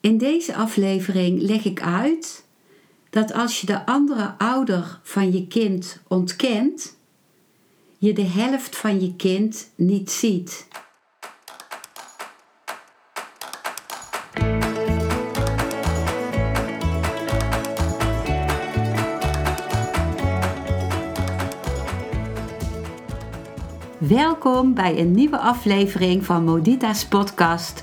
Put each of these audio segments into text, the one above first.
In deze aflevering leg ik uit dat als je de andere ouder van je kind ontkent, je de helft van je kind niet ziet. Welkom bij een nieuwe aflevering van Modita's podcast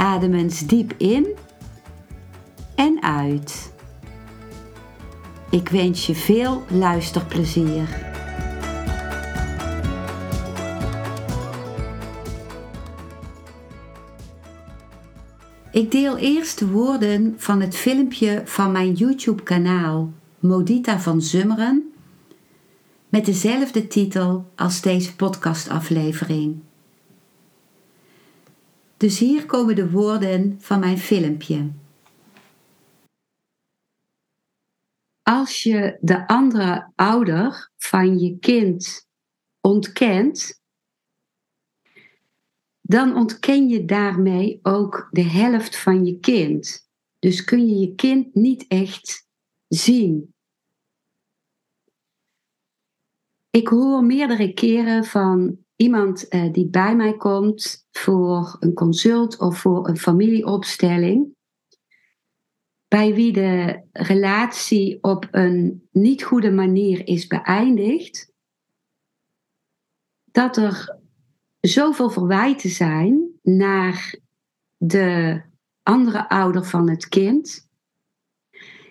Adem eens diep in en uit. Ik wens je veel luisterplezier. Ik deel eerst de woorden van het filmpje van mijn YouTube-kanaal Modita van Zummeren met dezelfde titel als deze podcastaflevering. Dus hier komen de woorden van mijn filmpje. Als je de andere ouder van je kind ontkent, dan ontken je daarmee ook de helft van je kind. Dus kun je je kind niet echt zien. Ik hoor meerdere keren van iemand uh, die bij mij komt voor een consult of voor een familieopstelling, bij wie de relatie op een niet goede manier is beëindigd, dat er zoveel verwijten zijn naar de andere ouder van het kind,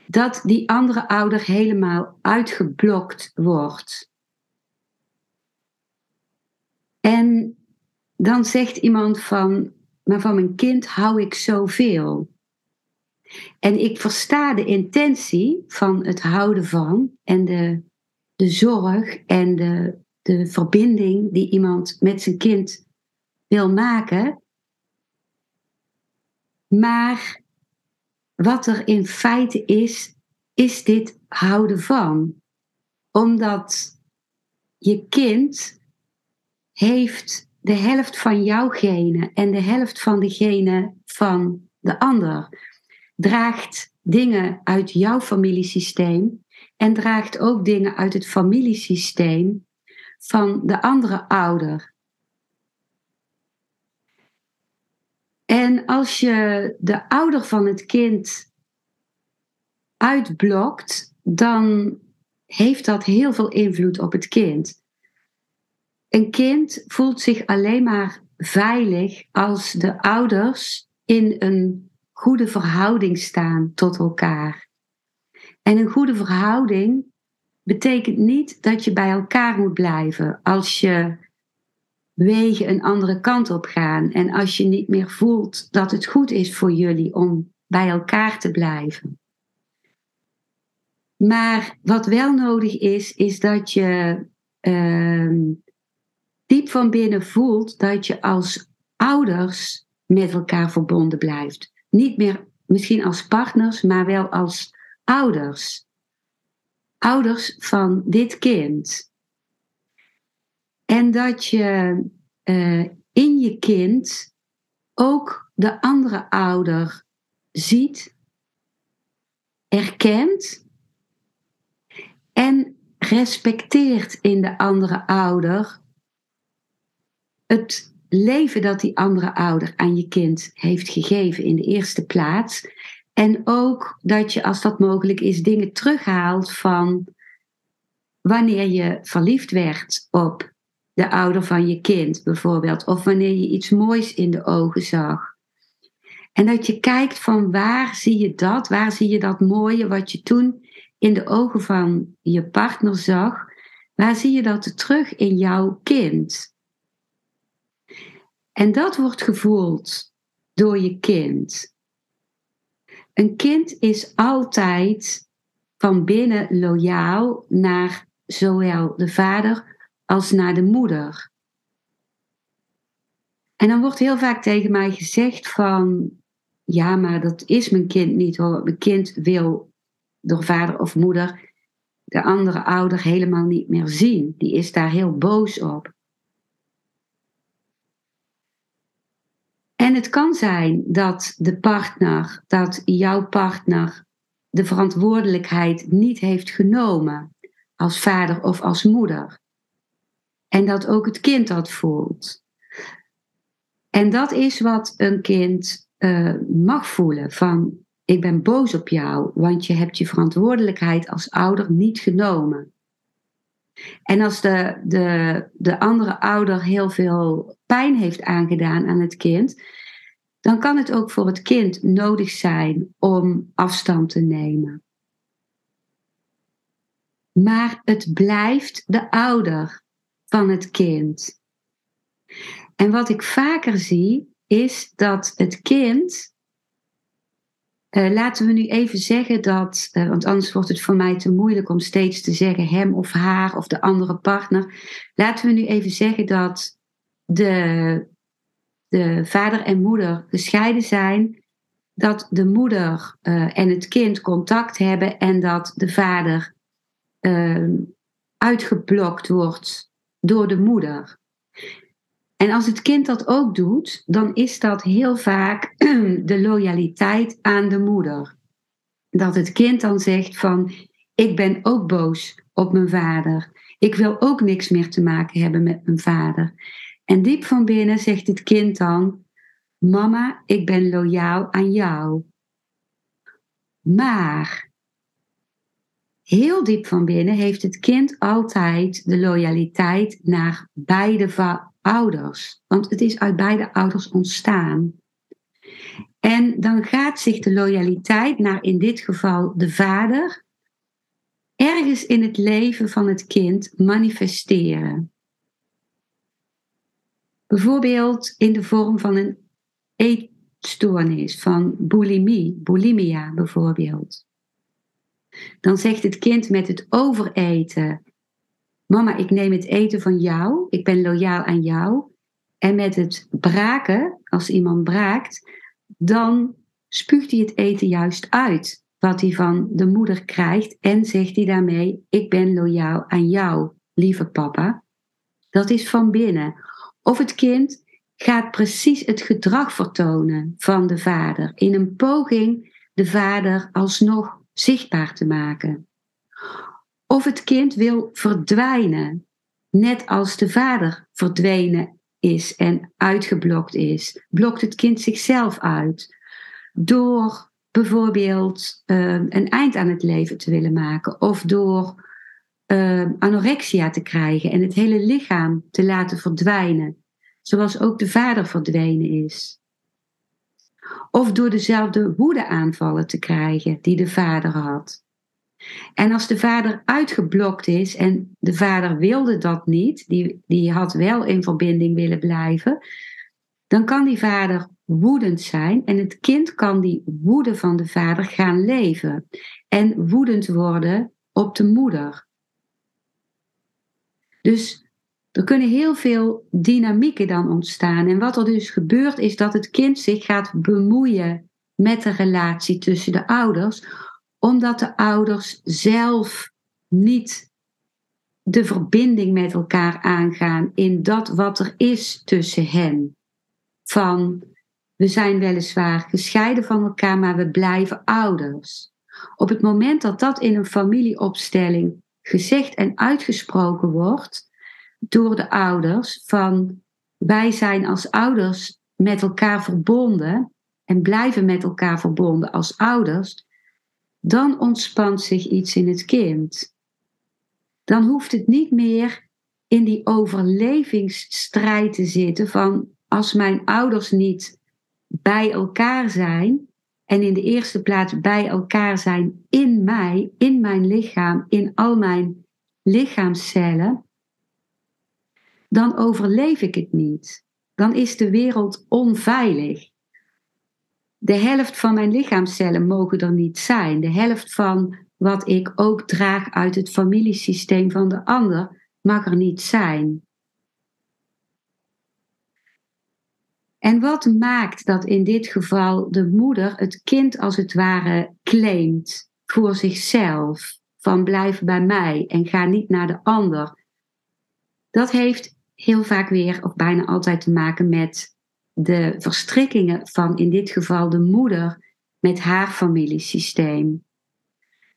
dat die andere ouder helemaal uitgeblokt wordt. En dan zegt iemand van, maar van mijn kind hou ik zoveel. En ik versta de intentie van het houden van en de, de zorg en de, de verbinding die iemand met zijn kind wil maken. Maar wat er in feite is, is dit houden van. Omdat je kind heeft de helft van jouw genen en de helft van de genen van de ander. Draagt dingen uit jouw familiesysteem en draagt ook dingen uit het familiesysteem van de andere ouder. En als je de ouder van het kind uitblokt, dan heeft dat heel veel invloed op het kind. Een kind voelt zich alleen maar veilig als de ouders in een goede verhouding staan tot elkaar. En een goede verhouding betekent niet dat je bij elkaar moet blijven als je wegen een andere kant op gaan en als je niet meer voelt dat het goed is voor jullie om bij elkaar te blijven. Maar wat wel nodig is, is dat je uh, diep van binnen voelt dat je als ouders met elkaar verbonden blijft. Niet meer misschien als partners, maar wel als ouders. Ouders van dit kind. En dat je uh, in je kind ook de andere ouder ziet, erkent en respecteert in de andere ouder het leven dat die andere ouder aan je kind heeft gegeven in de eerste plaats. En ook dat je, als dat mogelijk is, dingen terughaalt van wanneer je verliefd werd op de ouder van je kind, bijvoorbeeld. Of wanneer je iets moois in de ogen zag. En dat je kijkt van waar zie je dat? Waar zie je dat mooie wat je toen in de ogen van je partner zag? Waar zie je dat terug in jouw kind? En dat wordt gevoeld door je kind. Een kind is altijd van binnen loyaal naar zowel de vader als naar de moeder. En dan wordt heel vaak tegen mij gezegd van, ja, maar dat is mijn kind niet hoor. Mijn kind wil door vader of moeder de andere ouder helemaal niet meer zien. Die is daar heel boos op. En het kan zijn dat de partner, dat jouw partner de verantwoordelijkheid niet heeft genomen als vader of als moeder. En dat ook het kind dat voelt. En dat is wat een kind uh, mag voelen van ik ben boos op jou, want je hebt je verantwoordelijkheid als ouder niet genomen. En als de, de, de andere ouder heel veel pijn heeft aangedaan aan het kind, dan kan het ook voor het kind nodig zijn om afstand te nemen. Maar het blijft de ouder van het kind. En wat ik vaker zie, is dat het kind. Uh, laten we nu even zeggen dat, uh, want anders wordt het voor mij te moeilijk om steeds te zeggen hem of haar of de andere partner. Laten we nu even zeggen dat de, de vader en moeder gescheiden zijn, dat de moeder uh, en het kind contact hebben en dat de vader uitgeblokt wordt door de moeder. En als het kind dat ook doet, dan is dat heel vaak de loyaliteit aan de moeder. Dat het kind dan zegt van, ik ben ook boos op mijn vader. Ik wil ook niks meer te maken hebben met mijn vader. En diep van binnen zegt het kind dan, mama, ik ben loyaal aan jou. Maar heel diep van binnen heeft het kind altijd de loyaliteit naar beide ouders. Want het is uit beide ouders ontstaan. En dan gaat zich de loyaliteit naar in dit geval de vader ergens in het leven van het kind manifesteren. Bijvoorbeeld in de vorm van een eetstoornis, van bulimie, bulimia bijvoorbeeld. Dan zegt het kind met het overeten Mama, ik neem het eten van jou. Ik ben loyaal aan jou. En met het braken, als iemand braakt, dan spuugt hij het eten juist uit. Wat hij van de moeder krijgt. En zegt hij daarmee: Ik ben loyaal aan jou, lieve papa. Dat is van binnen. Of het kind gaat precies het gedrag vertonen van de vader. In een poging de vader alsnog zichtbaar te maken. Of het kind wil verdwijnen, net als de vader verdwenen is en uitgeblokt is. Blokt het kind zichzelf uit door bijvoorbeeld uh, een eind aan het leven te willen maken of door uh, anorexia te krijgen en het hele lichaam te laten verdwijnen, zoals ook de vader verdwenen is. Of door dezelfde woedeaanvallen te krijgen die de vader had. En als de vader uitgeblokt is en de vader wilde dat niet, die, die had wel in verbinding willen blijven, dan kan die vader woedend zijn en het kind kan die woede van de vader gaan leven en woedend worden op de moeder. Dus er kunnen heel veel dynamieken dan ontstaan. En wat er dus gebeurt is dat het kind zich gaat bemoeien met de relatie tussen de ouders, omdat de ouders zelf niet de verbinding met elkaar aangaan in dat wat er is tussen hen. Van we zijn weliswaar gescheiden van elkaar, maar we blijven ouders. Op het moment dat dat in een familieopstelling gezegd en uitgesproken wordt door de ouders, van wij zijn als ouders met elkaar verbonden en blijven met elkaar verbonden als ouders, dan ontspant zich iets in het kind. Dan hoeft het niet meer in die overlevingsstrijd te zitten van als mijn ouders niet bij elkaar zijn en in de eerste plaats bij elkaar zijn in mij, in mijn lichaam, in al mijn lichaamscellen, dan overleef ik het niet. Dan is de wereld onveilig. De helft van mijn lichaamcellen mogen er niet zijn. De helft van wat ik ook draag uit het familiesysteem van de ander mag er niet zijn. En wat maakt dat in dit geval de moeder het kind als het ware claimt voor zichzelf? Van blijf bij mij en ga niet naar de ander. Dat heeft heel vaak weer, of bijna altijd, te maken met de verstrikkingen van in dit geval de moeder met haar familiesysteem.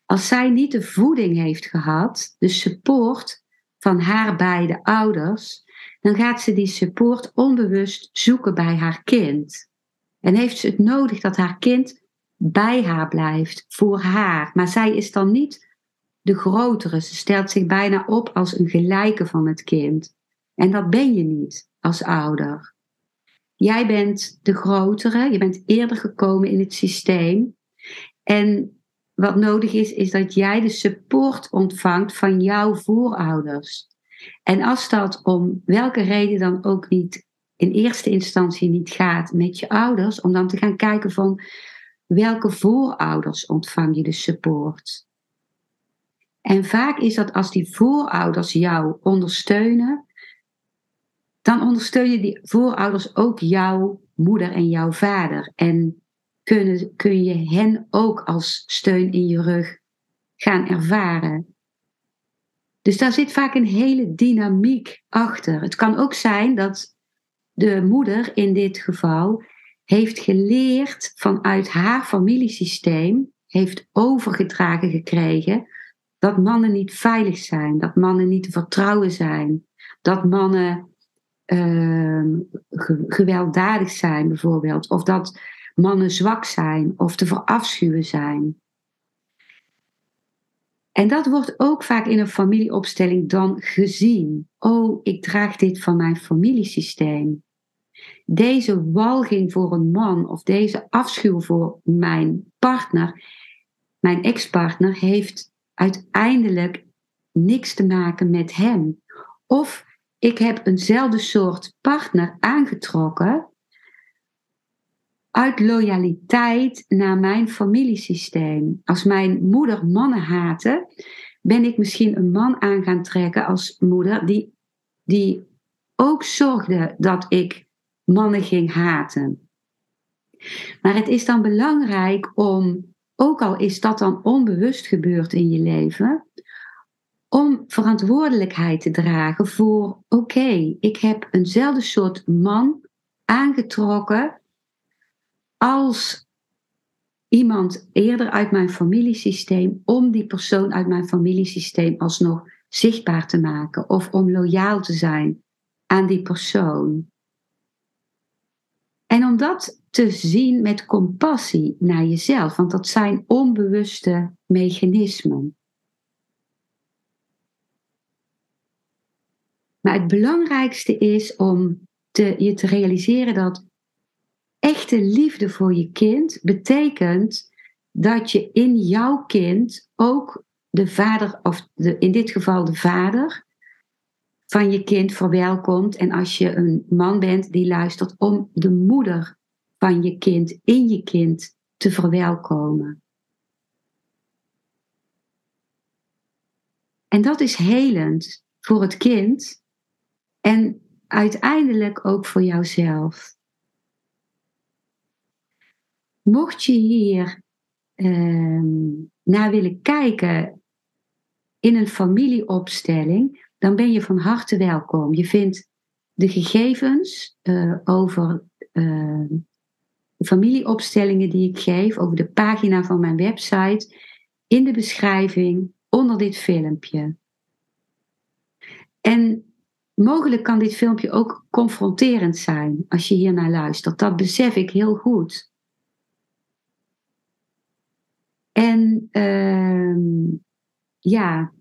Als zij niet de voeding heeft gehad, de support van haar beide ouders, dan gaat ze die support onbewust zoeken bij haar kind. En heeft ze het nodig dat haar kind bij haar blijft, voor haar. Maar zij is dan niet de grotere. Ze stelt zich bijna op als een gelijke van het kind. En dat ben je niet als ouder. Jij bent de grotere, je bent eerder gekomen in het systeem. En wat nodig is, is dat jij de support ontvangt van jouw voorouders. En als dat om welke reden dan ook niet in eerste instantie niet gaat met je ouders, om dan te gaan kijken van welke voorouders ontvang je de support. En vaak is dat als die voorouders jou ondersteunen, dan ondersteunen die voorouders ook jouw moeder en jouw vader. En kun, kun je hen ook als steun in je rug gaan ervaren. Dus daar zit vaak een hele dynamiek achter. Het kan ook zijn dat de moeder in dit geval heeft geleerd vanuit haar familiesysteem, heeft overgedragen gekregen dat mannen niet veilig zijn, dat mannen niet te vertrouwen zijn, dat mannen uh, gewelddadig zijn bijvoorbeeld, of dat mannen zwak zijn of te verafschuwen zijn. En dat wordt ook vaak in een familieopstelling dan gezien. Oh, ik draag dit van mijn familiesysteem. Deze walging voor een man of deze afschuw voor mijn partner, mijn ex-partner, heeft uiteindelijk niks te maken met hem. Of ik heb eenzelfde soort partner aangetrokken uit loyaliteit naar mijn familiesysteem. Als mijn moeder mannen haatte, ben ik misschien een man aan gaan trekken als moeder die, die ook zorgde dat ik mannen ging haten. Maar het is dan belangrijk om, ook al is dat dan onbewust gebeurd in je leven, om verantwoordelijkheid te dragen voor: oké, ik heb eenzelfde soort man aangetrokken als iemand eerder uit mijn familiesysteem, om die persoon uit mijn familiesysteem alsnog zichtbaar te maken of om loyaal te zijn aan die persoon. En om dat te zien met compassie naar jezelf, want dat zijn onbewuste mechanismen. Maar het belangrijkste is om te, je te realiseren dat echte liefde voor je kind betekent dat je in jouw kind ook de vader, of de, in dit geval de vader van je kind verwelkomt. En als je een man bent die luistert om de moeder van je kind in je kind te verwelkomen. En dat is helend voor het kind en uiteindelijk ook voor jouzelf. Mocht je hier ehm, naar willen kijken in een familieopstelling, dan ben je van harte welkom. Je vindt de gegevens uh, over uh, familieopstellingen die ik geef, over de pagina van mijn website, in de beschrijving onder dit filmpje. En mogelijk kan dit filmpje ook confronterend zijn als je hier naar luistert. Dat besef ik heel goed. En uh, ja,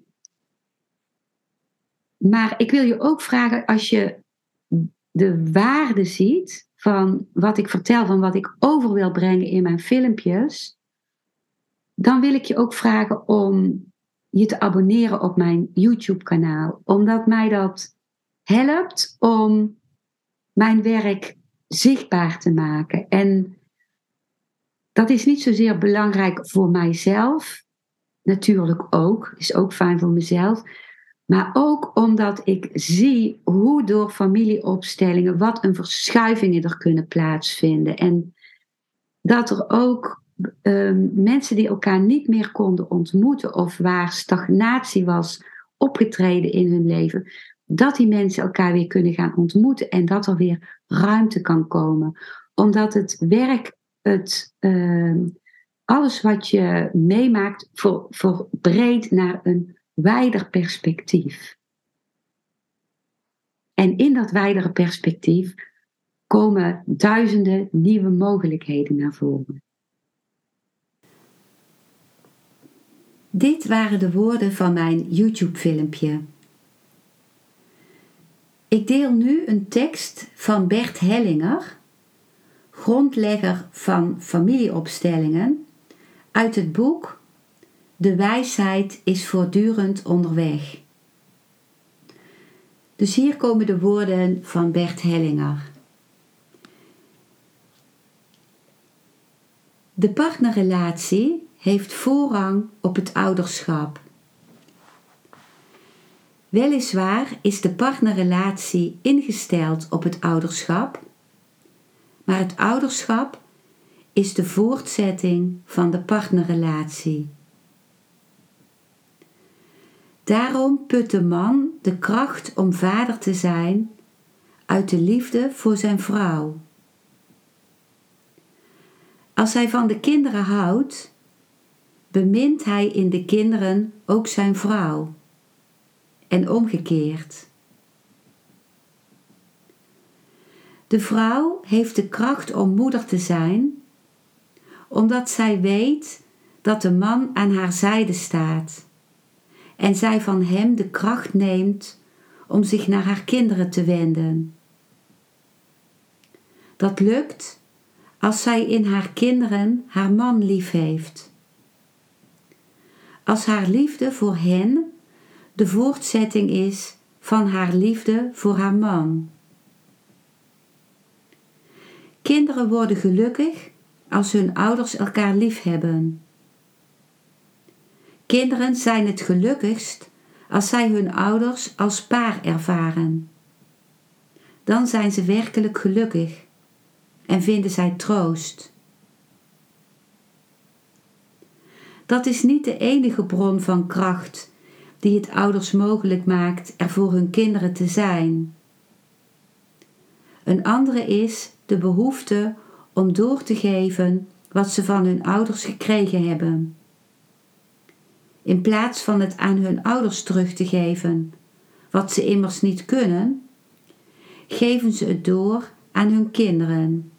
maar ik wil je ook vragen, als je de waarde ziet van wat ik vertel, van wat ik over wil brengen in mijn filmpjes, dan wil ik je ook vragen om je te abonneren op mijn YouTube-kanaal, omdat mij dat helpt om mijn werk zichtbaar te maken en dat is niet zozeer belangrijk voor mijzelf, natuurlijk ook, is ook fijn voor mezelf, maar ook omdat ik zie hoe door familieopstellingen, wat een verschuivingen er kunnen plaatsvinden. En dat er ook ehm, mensen die elkaar niet meer konden ontmoeten of waar stagnatie was opgetreden in hun leven, dat die mensen elkaar weer kunnen gaan ontmoeten en dat er weer ruimte kan komen. Omdat het werk, het, ehm, alles wat je meemaakt, verbreedt naar een wijder perspectief. En in dat wijdere perspectief komen duizenden nieuwe mogelijkheden naar voren. Dit waren de woorden van mijn YouTube-filmpje. Ik deel nu een tekst van Bert Hellinger, grondlegger van familieopstellingen, uit het boek De wijsheid is voortdurend onderweg. Dus hier komen de woorden van Bert Hellinger. De partnerrelatie heeft voorrang op het ouderschap. Weliswaar is de partnerrelatie ingesteld op het ouderschap, maar het ouderschap is de voortzetting van de partnerrelatie. Daarom put de man de kracht om vader te zijn uit de liefde voor zijn vrouw. Als hij van de kinderen houdt, bemint hij in de kinderen ook zijn vrouw en omgekeerd. De vrouw heeft de kracht om moeder te zijn, omdat zij weet dat de man aan haar zijde staat en zij van hem de kracht neemt om zich naar haar kinderen te wenden. Dat lukt als zij in haar kinderen haar man lief heeft. Als haar liefde voor hen de voortzetting is van haar liefde voor haar man. Kinderen worden gelukkig als hun ouders elkaar lief hebben. Kinderen zijn het gelukkigst als zij hun ouders als paar ervaren. Dan zijn ze werkelijk gelukkig en vinden zij troost. Dat is niet de enige bron van kracht die het ouders mogelijk maakt er voor hun kinderen te zijn. Een andere is de behoefte om door te geven wat ze van hun ouders gekregen hebben. In plaats van het aan hun ouders terug te geven, wat ze immers niet kunnen, geven ze het door aan hun kinderen.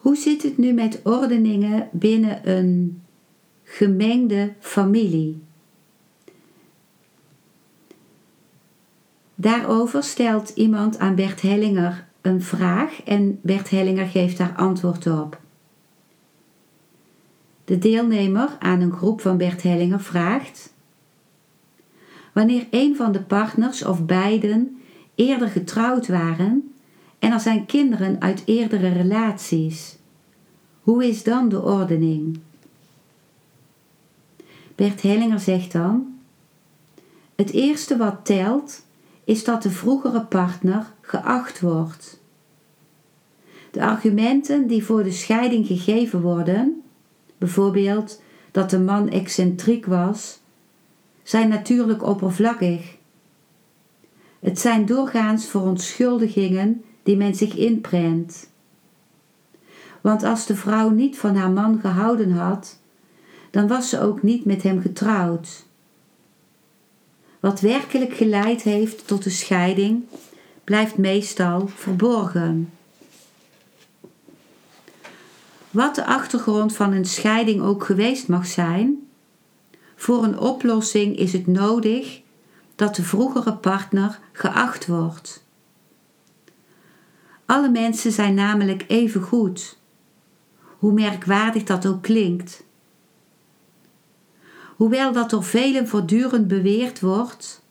Hoe zit het nu met ordeningen binnen een gemengde familie? Daarover stelt iemand aan Bert Hellinger een vraag en Bert Hellinger geeft daar antwoord op. De deelnemer aan een groep van Bert Hellinger vraagt: Wanneer een van de partners of beiden eerder getrouwd waren en er zijn kinderen uit eerdere relaties, hoe is dan de ordening? Bert Hellinger zegt dan: Het eerste wat telt is dat de vroegere partner geacht wordt. De argumenten die voor de scheiding gegeven worden, bijvoorbeeld dat de man excentriek was, zijn natuurlijk oppervlakkig. Het zijn doorgaans verontschuldigingen die men zich inprent. Want als de vrouw niet van haar man gehouden had, dan was ze ook niet met hem getrouwd. Wat werkelijk geleid heeft tot de scheiding, blijft meestal verborgen. Wat de achtergrond van een scheiding ook geweest mag zijn, voor een oplossing is het nodig dat de vroegere partner geacht wordt. Alle mensen zijn namelijk even goed, hoe merkwaardig dat ook klinkt. Hoewel dat door velen voortdurend beweerd wordt,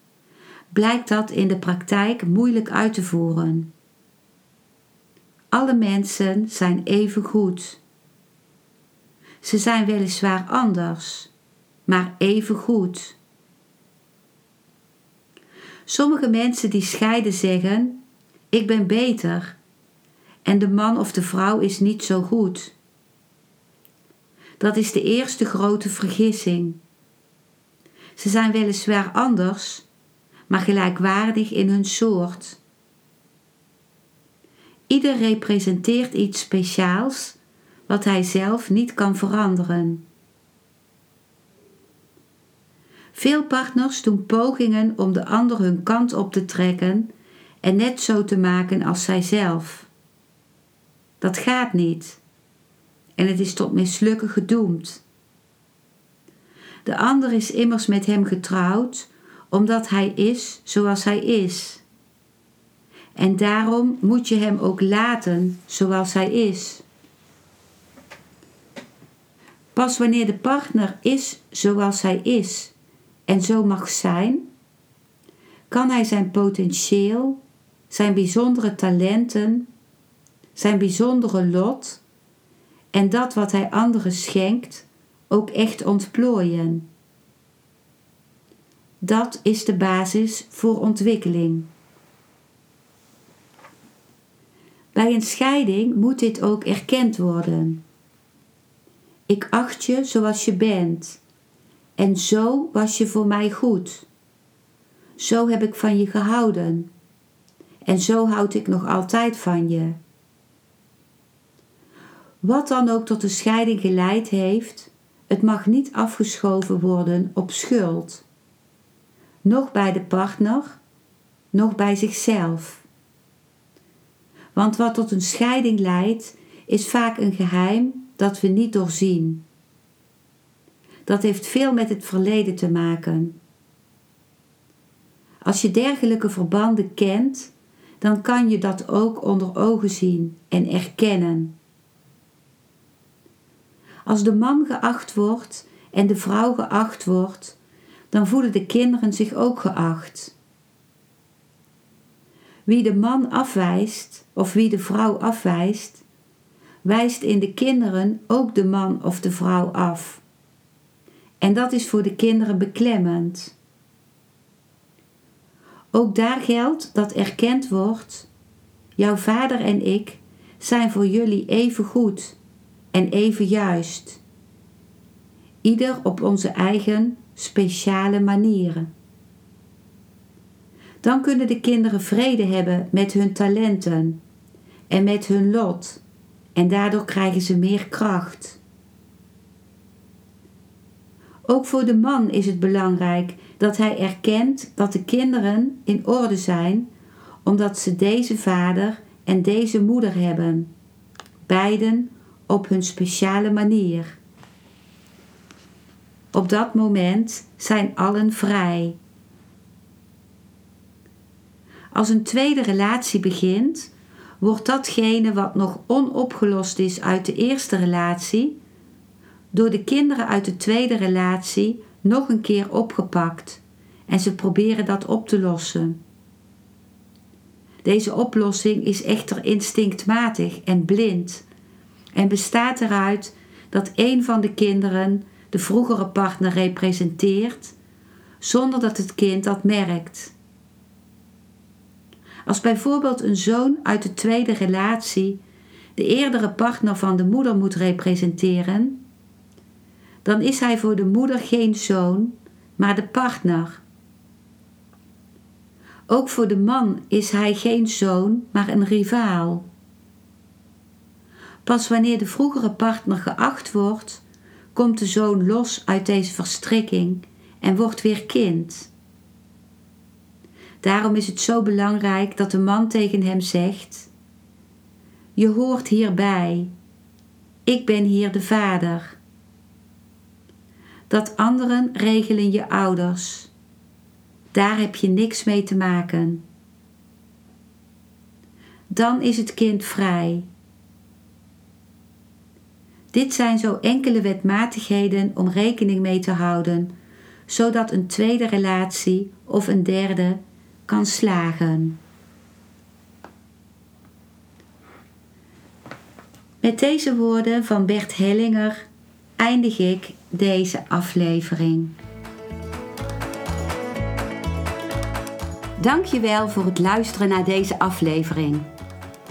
blijkt dat in de praktijk moeilijk uit te voeren. Alle mensen zijn even goed. Ze zijn weliswaar anders, maar even goed. Sommige mensen die scheiden zeggen: Ik ben beter en de man of de vrouw is niet zo goed. Dat is de eerste grote vergissing. Ze zijn weliswaar anders, maar gelijkwaardig in hun soort. Ieder representeert iets speciaals wat hij zelf niet kan veranderen. Veel partners doen pogingen om de ander hun kant op te trekken en net zo te maken als zijzelf. Dat gaat niet en het is tot mislukken gedoemd. De ander is immers met hem getrouwd omdat hij is zoals hij is. En daarom moet je hem ook laten zoals hij is. Pas wanneer de partner is zoals hij is en zo mag zijn, kan hij zijn potentieel, zijn bijzondere talenten, zijn bijzondere lot en dat wat hij anderen schenkt ook echt ontplooien. Dat is de basis voor ontwikkeling. Bij een scheiding moet dit ook erkend worden. Ik acht je zoals je bent. En zo was je voor mij goed. Zo heb ik van je gehouden. En zo houd ik nog altijd van je. Wat dan ook tot de scheiding geleid heeft, het mag niet afgeschoven worden op schuld. Nog bij de partner, nog bij zichzelf. Want wat tot een scheiding leidt, is vaak een geheim dat we niet doorzien. Dat heeft veel met het verleden te maken. Als je dergelijke verbanden kent, dan kan je dat ook onder ogen zien en erkennen. Als de man geacht wordt en de vrouw geacht wordt, dan voelen de kinderen zich ook geacht. Wie de man afwijst of wie de vrouw afwijst, wijst in de kinderen ook de man of de vrouw af. En dat is voor de kinderen beklemmend. Ook daar geldt dat erkend wordt: jouw vader en ik zijn voor jullie even goed en even juist. Ieder op onze eigen speciale manieren. Dan kunnen de kinderen vrede hebben met hun talenten en met hun lot en daardoor krijgen ze meer kracht. Ook voor de man is het belangrijk dat hij erkent dat de kinderen in orde zijn omdat ze deze vader en deze moeder hebben, beiden op hun speciale manier. Op dat moment zijn allen vrij. Als een tweede relatie begint, wordt datgene wat nog onopgelost is uit de eerste relatie, door de kinderen uit de tweede relatie nog een keer opgepakt en ze proberen dat op te lossen. Deze oplossing is echter instinctmatig en blind en bestaat eruit dat een van de kinderen de vroegere partner representeert zonder dat het kind dat merkt. Als bijvoorbeeld een zoon uit de tweede relatie de eerdere partner van de moeder moet representeren, dan is hij voor de moeder geen zoon, maar de partner. Ook voor de man is hij geen zoon, maar een rivaal. Pas wanneer de vroegere partner geacht wordt, komt de zoon los uit deze verstrikking en wordt weer kind. Daarom is het zo belangrijk dat de man tegen hem zegt: Je hoort hierbij. Ik ben hier de vader. Dat anderen regelen je ouders. Daar heb je niks mee te maken. Dan is het kind vrij. Dit zijn zo enkele wetmatigheden om rekening mee te houden, zodat een tweede relatie of een derde kan slagen. Met deze woorden van Bert Hellinger eindig ik deze aflevering. Dankjewel voor het luisteren naar deze aflevering.